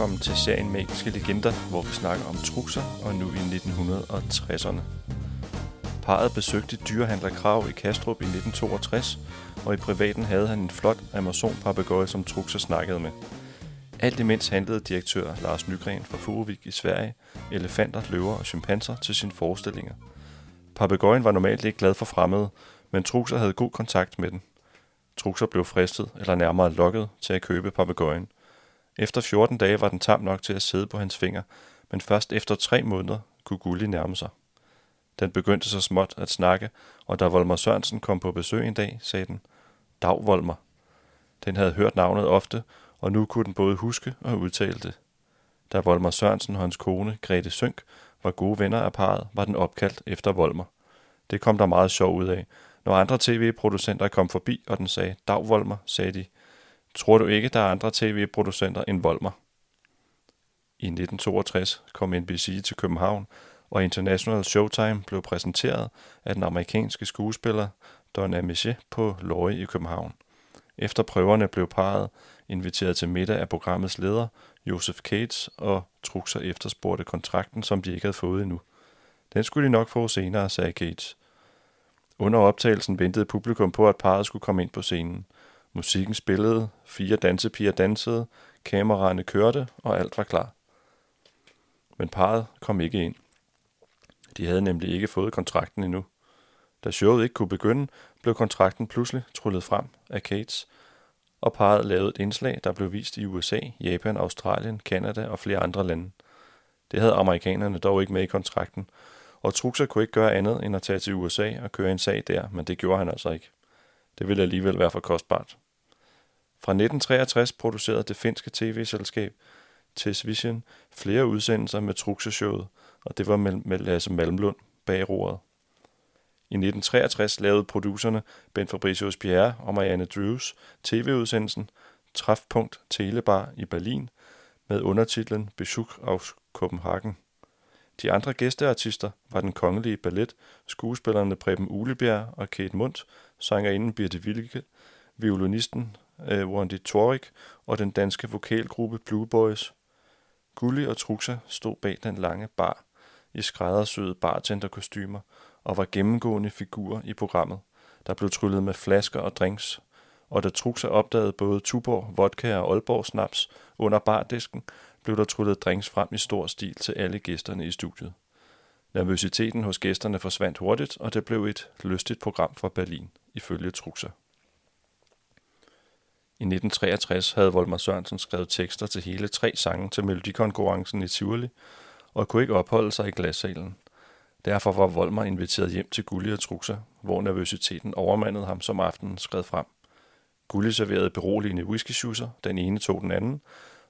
velkommen til serien Magiske Legender, hvor vi snakker om trukser og nu i 1960'erne. Parret besøgte dyrehandler Krav i Kastrup i 1962, og i privaten havde han en flot amazon papegøje som trukser snakkede med. Alt imens handlede direktør Lars Nygren fra Furuvik i Sverige elefanter, løver og chimpanser til sine forestillinger. Papegøjen var normalt ikke glad for fremmede, men Trukser havde god kontakt med den. Trukser blev fristet, eller nærmere lokket, til at købe papegøjen – efter 14 dage var den tam nok til at sidde på hans finger, men først efter tre måneder kunne Gulli nærme sig. Den begyndte så småt at snakke, og da Volmer Sørensen kom på besøg en dag, sagde den, Dag Volmer. Den havde hørt navnet ofte, og nu kunne den både huske og udtale det. Da Volmer Sørensen og hans kone, Grete Sønk, var gode venner af parret, var den opkaldt efter Volmer. Det kom der meget sjov ud af. Når andre tv-producenter kom forbi, og den sagde, Dag Volmer, sagde de, Tror du ikke, der er andre tv-producenter end Volmer? I 1962 kom NBC til København, og International Showtime blev præsenteret af den amerikanske skuespiller Don Ameche på Løje i København. Efter prøverne blev parret inviteret til middag af programmets leder, Joseph Cates, og Truxer efterspurgte kontrakten, som de ikke havde fået endnu. Den skulle de nok få senere, sagde Cates. Under optagelsen ventede publikum på, at parret skulle komme ind på scenen – Musikken spillede, fire dansepiger dansede, kameraerne kørte, og alt var klar. Men parret kom ikke ind. De havde nemlig ikke fået kontrakten endnu. Da showet ikke kunne begynde, blev kontrakten pludselig trullet frem af Kates, og parret lavede et indslag, der blev vist i USA, Japan, Australien, Kanada og flere andre lande. Det havde amerikanerne dog ikke med i kontrakten, og Truxa kunne ikke gøre andet end at tage til USA og køre en sag der, men det gjorde han altså ikke. Det ville alligevel være for kostbart. Fra 1963 producerede det finske tv-selskab Tesvision flere udsendelser med Truxeshowet, og det var med Lasse Malmlund bag roret. I 1963 lavede producerne Ben Fabricius Pierre og Marianne Drews tv-udsendelsen Træfpunkt Telebar i Berlin med undertitlen Besuch aus Copenhagen. De andre gæsteartister var den kongelige ballet, skuespillerne Preben Ulebjerg og Kate Mundt, sangerinden Birte Wilke, violinisten øh, Wendy Torik og den danske vokalgruppe Blue Boys. Gulli og Truxa stod bag den lange bar i skræddersyede bartenderkostymer og var gennemgående figurer i programmet. Der blev tryllet med flasker og drinks, og da Truxa opdagede både Tuborg, vodka og Aalborg snaps under bardisken, blev der tryllet drinks frem i stor stil til alle gæsterne i studiet. Nervøsiteten hos gæsterne forsvandt hurtigt, og det blev et lystigt program fra Berlin, ifølge Truxa. I 1963 havde Volmar Sørensen skrevet tekster til hele tre sange til Melodikonkurrencen i Tivoli, og kunne ikke opholde sig i glassalen. Derfor var Volmar inviteret hjem til Gulli og Truxa, hvor nervøsiteten overmandede ham som aftenen skred frem. Gulli serverede beroligende whisky den ene tog den anden,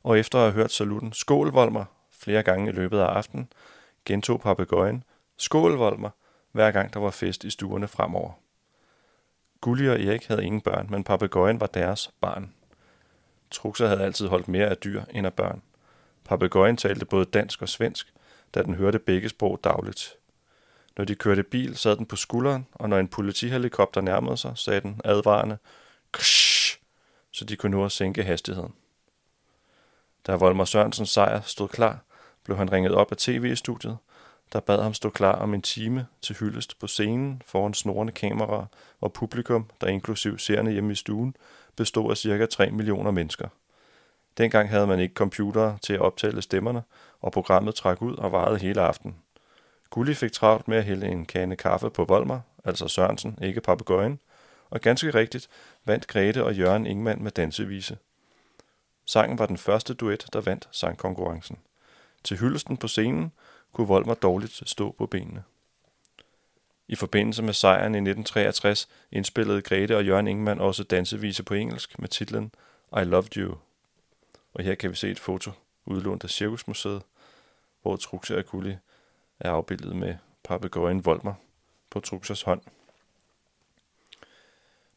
og efter at have hørt saluten Skål, Volmer, flere gange i løbet af aftenen, gentog papegøjen Skål, Volmer, hver gang der var fest i stuerne fremover. Gulli og Erik havde ingen børn, men papegøjen var deres barn. Truxer havde altid holdt mere af dyr end af børn. Papegøjen talte både dansk og svensk, da den hørte begge sprog dagligt. Når de kørte bil, sad den på skulderen, og når en politihelikopter nærmede sig, sagde den advarende, Ksh! så de kunne nå at sænke hastigheden. Da Volmer Sørensens sejr stod klar, blev han ringet op af tv-studiet, der bad ham stå klar om en time til hyldest på scenen foran snorende kameraer og publikum, der inklusiv seerne hjemme i stuen, bestod af cirka 3 millioner mennesker. Dengang havde man ikke computere til at optælle stemmerne, og programmet trak ud og varede hele aften. Gulli fik travlt med at hælde en kande kaffe på Volmer, altså Sørensen, ikke papegøjen, og ganske rigtigt vandt Grete og Jørgen Ingman med dansevise. Sangen var den første duet, der vandt sangkonkurrencen. Til hyldesten på scenen kunne Volmer dårligt stå på benene. I forbindelse med sejren i 1963 indspillede Grete og Jørgen Ingman også dansevise på engelsk med titlen I Loved You. Og her kan vi se et foto udlånt af Cirkusmuseet, hvor Truxa og Kulli er afbildet med papegøjen Volmer på Truxas hånd.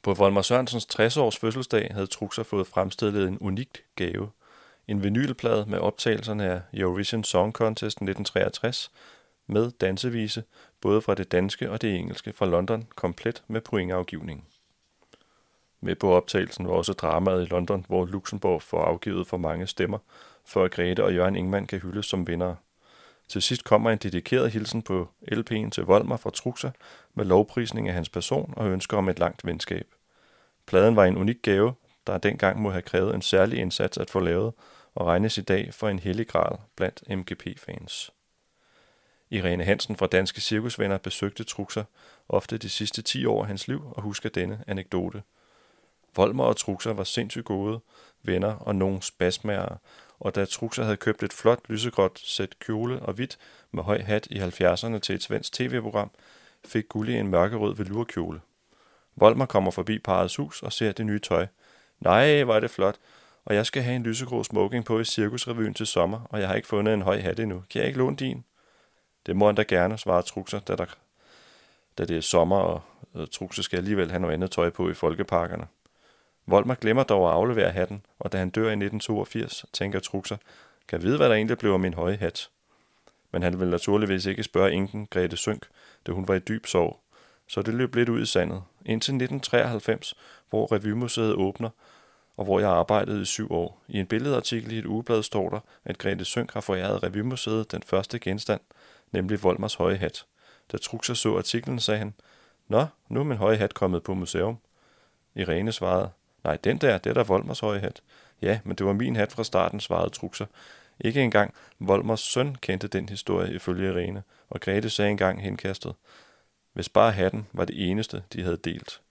På Volmer Sørensens 60-års fødselsdag havde Truxer fået fremstillet en unik gave – en vinylplade med optagelserne af Eurovision Song Contest 1963 med dansevise, både fra det danske og det engelske fra London, komplet med pointafgivning. Med på optagelsen var også dramaet i London, hvor Luxembourg får afgivet for mange stemmer, for at Grete og Jørgen Ingman kan hyldes som vinder. Til sidst kommer en dedikeret hilsen på LP'en til Volmer fra Truxa med lovprisning af hans person og ønsker om et langt venskab. Pladen var en unik gave, der dengang må have krævet en særlig indsats at få lavet, og regnes i dag for en hellig gral blandt MGP-fans. Irene Hansen fra Danske Cirkusvenner besøgte Truxer ofte de sidste 10 år af hans liv og husker denne anekdote. Volmer og Truxer var sindssygt gode venner og nogle spasmager, og da Truxer havde købt et flot lysegråt sæt kjole og hvidt med høj hat i 70'erne til et svensk tv-program, fik Gulli en mørkerød velurkjole. Volmer kommer forbi parrets hus og ser det nye tøj. Nej, var det flot, og jeg skal have en lysegrå smoking på i Cirkusrevyen til sommer, og jeg har ikke fundet en høj hat endnu. Kan jeg ikke låne din? Det må han da gerne, svarer Truxer, da, der, da det er sommer, og øh, Truxer skal alligevel have noget andet tøj på i folkeparkerne. Volmer glemmer dog at aflevere hatten, og da han dør i 1982, tænker Truxer, kan vide, hvad der egentlig blev af min høje hat. Men han vil naturligvis ikke spørge Inken Grete Sønk, da hun var i dyb sorg. Så det løb lidt ud i sandet. Indtil 1993, hvor Revymuseet åbner, og hvor jeg arbejdede i syv år. I en billedartikel i et ugeblad står der, at Grete Sønk har foræret Revymuseet den første genstand, nemlig Volmers høje hat. Da Truxer så artiklen, sagde han, Nå, nu er min høje hat kommet på museum. Irene svarede, Nej, den der, det er der Volmers høje hat. Ja, men det var min hat fra starten, svarede Truxer. Ikke engang Volmers søn kendte den historie ifølge Irene, og Grete sagde engang henkastet, hvis bare hatten var det eneste, de havde delt.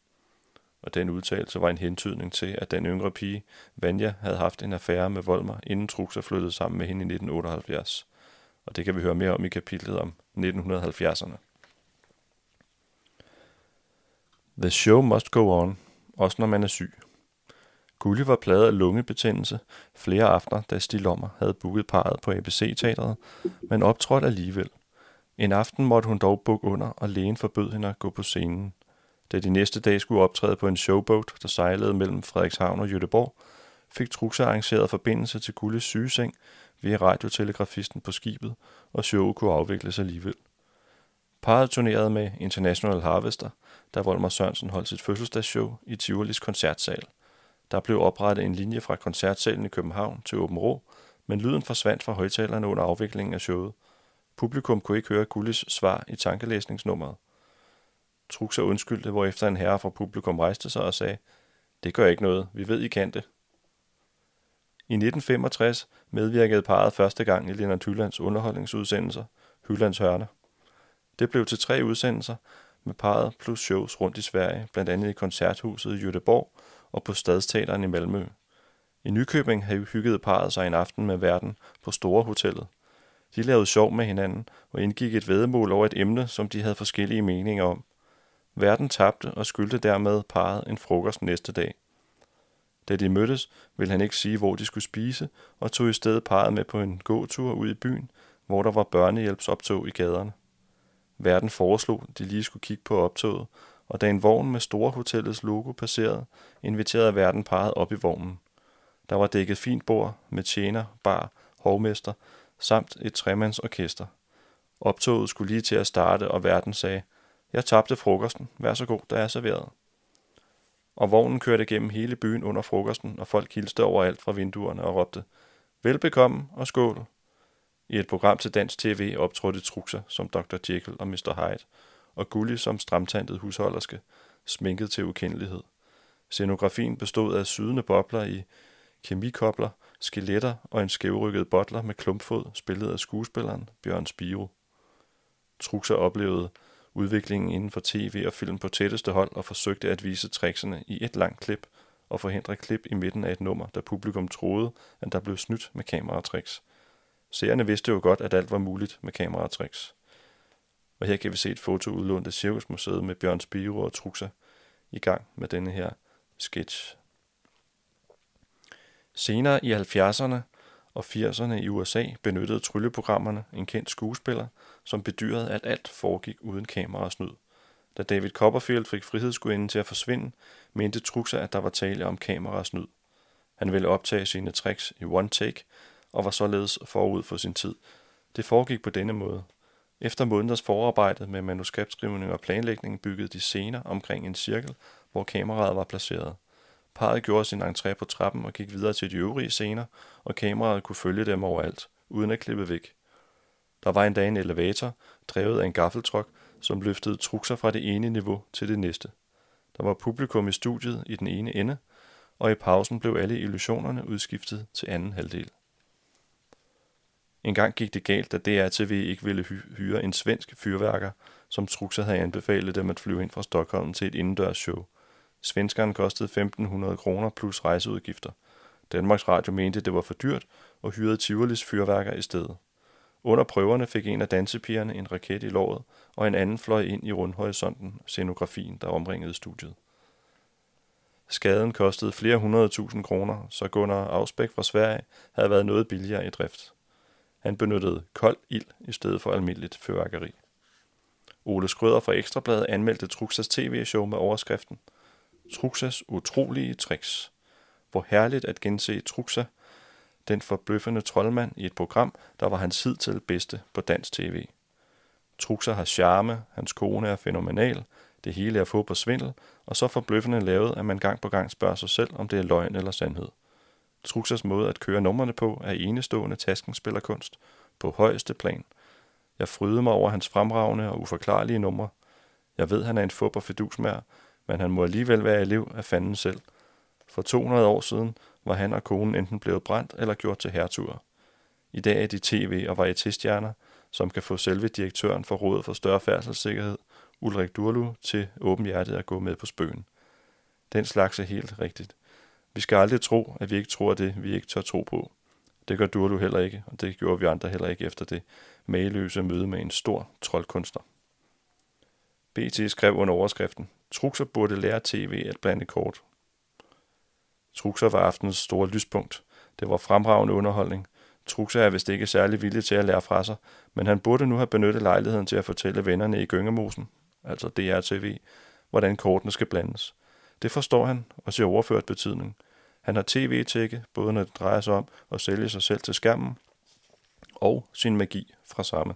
Og den udtalelse var en hentydning til, at den yngre pige, Vanja, havde haft en affære med Volmer, inden Truxer flyttede sammen med hende i 1978. Og det kan vi høre mere om i kapitlet om 1970'erne. The show must go on, også når man er syg. Gulli var pladet af lungebetændelse flere aftener, da Stilommer havde booket parret på ABC-teatret, men optrådte alligevel. En aften måtte hun dog bukke under, og lægen forbød hende at gå på scenen. Da de næste dag skulle optræde på en showboat, der sejlede mellem Frederikshavn og Jødeborg, fik Truxa arrangeret forbindelse til Gulles sygeseng via radiotelegrafisten på skibet, og showet kunne afvikles alligevel. Parret turnerede med International Harvester, da Volmer Sørensen holdt sit fødselsdagsshow i Tivolis koncertsal – der blev oprettet en linje fra koncertsalen i København til Åben Rå, men lyden forsvandt fra højtalerne under afviklingen af showet. Publikum kunne ikke høre Gullis svar i tankelæsningsnummeret. sig undskyldte, hvorefter en herre fra publikum rejste sig og sagde, det gør ikke noget, vi ved, I kan det. I 1965 medvirkede parret første gang i Lennart Hyllands underholdningsudsendelser, Hyllands Hørne. Det blev til tre udsendelser med parret plus shows rundt i Sverige, blandt andet i Koncerthuset i Göteborg og på Stadsteateren i Malmø. I Nykøbing havde hyggede parret sig en aften med verden på Store Hotellet. De lavede sjov med hinanden og indgik et vedemål over et emne, som de havde forskellige meninger om. Verden tabte og skyldte dermed parret en frokost næste dag. Da de mødtes, ville han ikke sige, hvor de skulle spise, og tog i stedet parret med på en gåtur ud i byen, hvor der var børnehjælpsoptog i gaderne. Verden foreslog, at de lige skulle kigge på optoget, og da en vogn med Store Hotellets logo passerede, inviterede verden parret op i vognen. Der var dækket fint bord med tjener, bar, hovmester samt et tremandsorkester. Optoget skulle lige til at starte, og verden sagde, jeg tabte frokosten, vær så god, der er serveret. Og vognen kørte gennem hele byen under frokosten, og folk hilste overalt fra vinduerne og råbte, velbekomme og skål. I et program til dansk tv optrådte Truxer som Dr. Jekyll og Mr. Hyde, og Gulli som stramtandet husholderske, sminket til ukendelighed. Scenografien bestod af sydende bobler i kemikobler, skeletter og en skævrykket bottler med klumpfod, spillet af skuespilleren Bjørn Spiro. Truxer oplevede udviklingen inden for tv og film på tætteste hold og forsøgte at vise tricksene i et langt klip og forhindre klip i midten af et nummer, da publikum troede, at der blev snydt med kameratricks. Seerne vidste jo godt, at alt var muligt med kameratricks. Og her kan vi se et foto udlånt af Cirkusmuseet med Bjørn Spiro og Truxa i gang med denne her sketch. Senere i 70'erne og 80'erne i USA benyttede trylleprogrammerne en kendt skuespiller, som bedyrede, at alt foregik uden kamera og snyd. Da David Copperfield fik frihedsgudinden til at forsvinde, mente Truxa, at der var tale om kamera og snyd. Han ville optage sine tricks i one take, og var således forud for sin tid. Det foregik på denne måde. Efter måneders forarbejde med manuskriptskrivning og planlægning byggede de scener omkring en cirkel, hvor kameraet var placeret. Parret gjorde sin entré på trappen og gik videre til de øvrige scener, og kameraet kunne følge dem overalt, uden at klippe væk. Der var endda en elevator, drevet af en gaffeltruck, som løftede trukser fra det ene niveau til det næste. Der var publikum i studiet i den ene ende, og i pausen blev alle illusionerne udskiftet til anden halvdel. En gang gik det galt, da DRTV ikke ville hyre en svensk fyrværker, som Truxa havde anbefalet dem at flyve ind fra Stockholm til et indendørs show. Svenskeren kostede 1.500 kroner plus rejseudgifter. Danmarks Radio mente, det var for dyrt og hyrede Tivolis fyrværker i stedet. Under prøverne fik en af dansepigerne en raket i låret, og en anden fløj ind i rundhorisonten, scenografien, der omringede studiet. Skaden kostede flere hundrede tusind kroner, så Gunnar Ausbæk fra Sverige havde været noget billigere i drift. Han benyttede kold ild i stedet for almindeligt fyrværkeri. Ole Skrøder fra Ekstrabladet anmeldte Truxas tv-show med overskriften Truxas utrolige tricks. Hvor herligt at gense Truxa, den forbløffende troldmand i et program, der var hans hidtil bedste på dansk tv. Truxa har charme, hans kone er fænomenal, det hele er få på svindel, og så forbløffende lavet, at man gang på gang spørger sig selv, om det er løgn eller sandhed. Truxas måde at køre numrene på er enestående taskenspillerkunst på højeste plan. Jeg fryder mig over hans fremragende og uforklarlige numre. Jeg ved, han er en fup og fedusmær, men han må alligevel være elev af fanden selv. For 200 år siden var han og konen enten blevet brændt eller gjort til hertuger. I dag er de tv- og varietistjerner, som kan få selve direktøren for Rådet for Større Færdselssikkerhed, Ulrik Durlu, til åbenhjertet at gå med på spøgen. Den slags er helt rigtigt. Vi skal aldrig tro, at vi ikke tror det, vi ikke tør tro på. Det gør Durlu heller ikke, og det gjorde vi andre heller ikke efter det mageløse møde med en stor troldkunstner. BT skrev under overskriften, Truxer burde lære tv at blande kort. Truxer var aftenens store lyspunkt. Det var fremragende underholdning. Truxer er vist ikke særlig villig til at lære fra sig, men han burde nu have benyttet lejligheden til at fortælle vennerne i Gyngemosen, altså DRTV, hvordan kortene skal blandes. Det forstår han og ser overført betydning. Han har tv-tække, både når det drejer sig om at sælge sig selv til skærmen, og sin magi fra samme.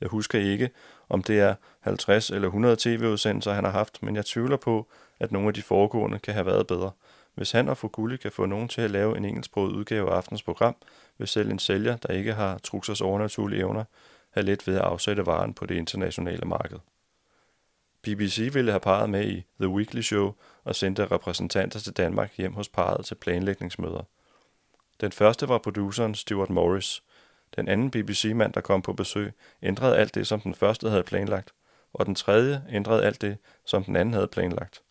Jeg husker ikke, om det er 50 eller 100 tv-udsendelser, han har haft, men jeg tvivler på, at nogle af de foregående kan have været bedre. Hvis han og Fuguli kan få nogen til at lave en engelsksproget udgave af aftens program, vil selv en sælger, der ikke har truksers overnaturlige evner, have let ved at afsætte varen på det internationale marked. BBC ville have parret med i The Weekly Show og sendte repræsentanter til Danmark hjem hos parret til planlægningsmøder. Den første var produceren Stuart Morris. Den anden BBC-mand, der kom på besøg, ændrede alt det, som den første havde planlagt, og den tredje ændrede alt det, som den anden havde planlagt.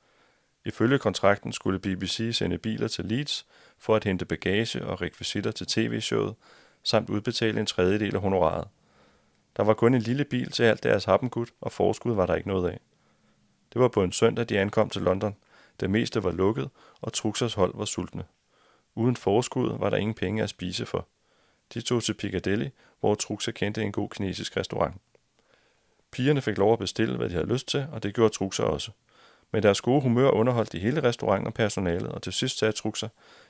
Ifølge kontrakten skulle BBC sende biler til Leeds for at hente bagage og rekvisitter til tv-showet, samt udbetale en tredjedel af honoraret. Der var kun en lille bil til alt deres happengud, og forskud var der ikke noget af. Det var på en søndag, de ankom til London. Det meste var lukket, og Truxers hold var sultne. Uden forskud var der ingen penge at spise for. De tog til Piccadilly, hvor Truxa kendte en god kinesisk restaurant. Pigerne fik lov at bestille, hvad de havde lyst til, og det gjorde Truxa også. Med deres gode humør underholdt de hele restauranten og personalet, og til sidst sagde Truxa,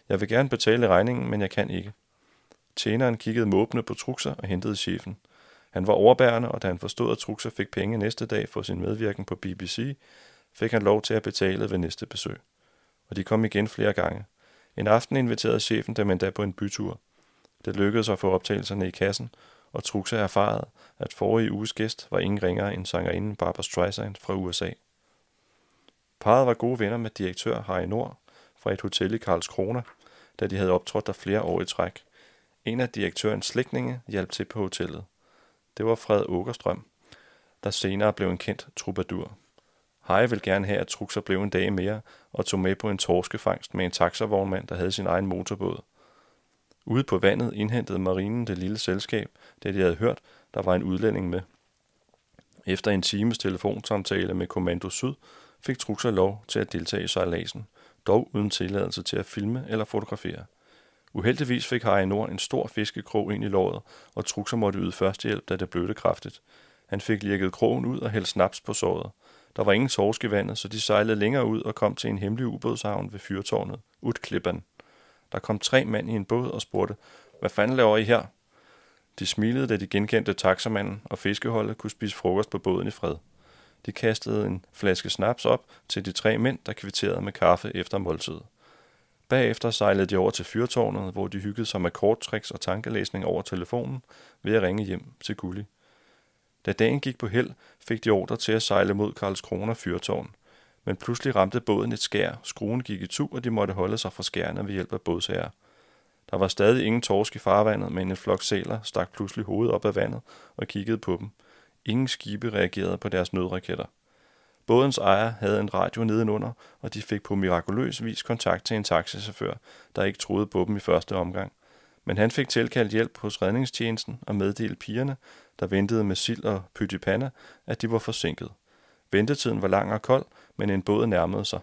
jeg vil gerne betale regningen, men jeg kan ikke. Tjeneren kiggede måbne på Truxa og hentede chefen. Han var overbærende, og da han forstod, at Truxa fik penge næste dag for sin medvirken på BBC, fik han lov til at betale ved næste besøg. Og de kom igen flere gange. En aften inviterede chefen dem endda på en bytur. Det lykkedes at få optagelserne i kassen, og Truxa erfarede, at forrige uges gæst var ingen ringere end sangerinden Barbara Streisand fra USA. Parret var gode venner med direktør Harry Nord fra et hotel i Karlskrona, da de havde optrådt der flere år i træk. En af direktørens slægtninge hjalp til på hotellet. Det var Fred Åkerstrøm, der senere blev en kendt troubadour. Hej ville gerne have, at Truxer blev en dag mere og tog med på en torskefangst med en taxavognmand, der havde sin egen motorbåd. Ude på vandet indhentede marinen det lille selskab, da de havde hørt, der var en udlænding med. Efter en times telefonsamtale med Kommando Syd, fik Truxer lov til at deltage i sejladsen, dog uden tilladelse til at filme eller fotografere. Uheldigvis fik Harry Nord en stor fiskekrog ind i låret, og Truxer måtte yde førstehjælp, da det blødte kraftigt. Han fik lirket krogen ud og hældt snaps på såret. Der var ingen torsk i vandet, så de sejlede længere ud og kom til en hemmelig ubådshavn ved fyrtårnet, Utklippan. Der kom tre mænd i en båd og spurgte, hvad fanden laver I her? De smilede, da de genkendte taxamanden, og fiskeholdet kunne spise frokost på båden i fred. De kastede en flaske snaps op til de tre mænd, der kvitterede med kaffe efter måltidet. Bagefter sejlede de over til fyrtårnet, hvor de hyggede sig med korttricks og tankelæsning over telefonen ved at ringe hjem til Gulli. Da dagen gik på held, fik de ordre til at sejle mod Karlskrona fyrtårn. Men pludselig ramte båden et skær, skruen gik i tu, og de måtte holde sig fra skærene ved hjælp af bådsager. Der var stadig ingen torsk i farvandet, men en flok sæler stak pludselig hovedet op af vandet og kiggede på dem. Ingen skibe reagerede på deres nødraketter. Bådens ejer havde en radio nedenunder, og de fik på mirakuløs vis kontakt til en taxichauffør, der ikke troede på dem i første omgang. Men han fik tilkaldt hjælp hos redningstjenesten og meddelte pigerne, der ventede med sild og pytipanna, at de var forsinket. Ventetiden var lang og kold, men en båd nærmede sig.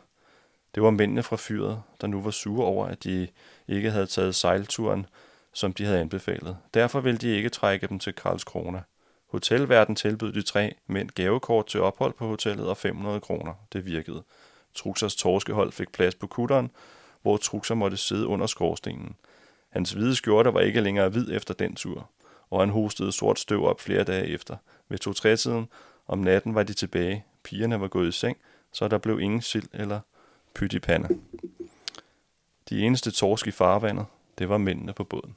Det var mændene fra fyret, der nu var sure over, at de ikke havde taget sejlturen, som de havde anbefalet. Derfor ville de ikke trække dem til Karlskrona. Hotelverden tilbød de tre mænd gavekort til ophold på hotellet og 500 kroner. Det virkede. Truxers torskehold fik plads på kutteren, hvor Truxer måtte sidde under skorstenen. Hans hvide skjorte var ikke længere hvid efter den tur, og han hostede sort støv op flere dage efter. Ved to tiden om natten var de tilbage. Pigerne var gået i seng, så der blev ingen sild eller pytipande. De eneste torsk i farvandet, det var mændene på båden.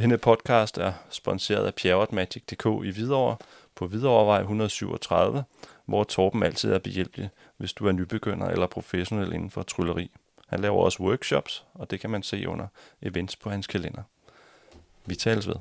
Denne podcast er sponsoreret af pjerretmagic.dk i Hvidovre på Hvidovrevej 137, hvor Torben altid er behjælpelig, hvis du er nybegynder eller professionel inden for trylleri. Han laver også workshops, og det kan man se under events på hans kalender. Vi tales ved.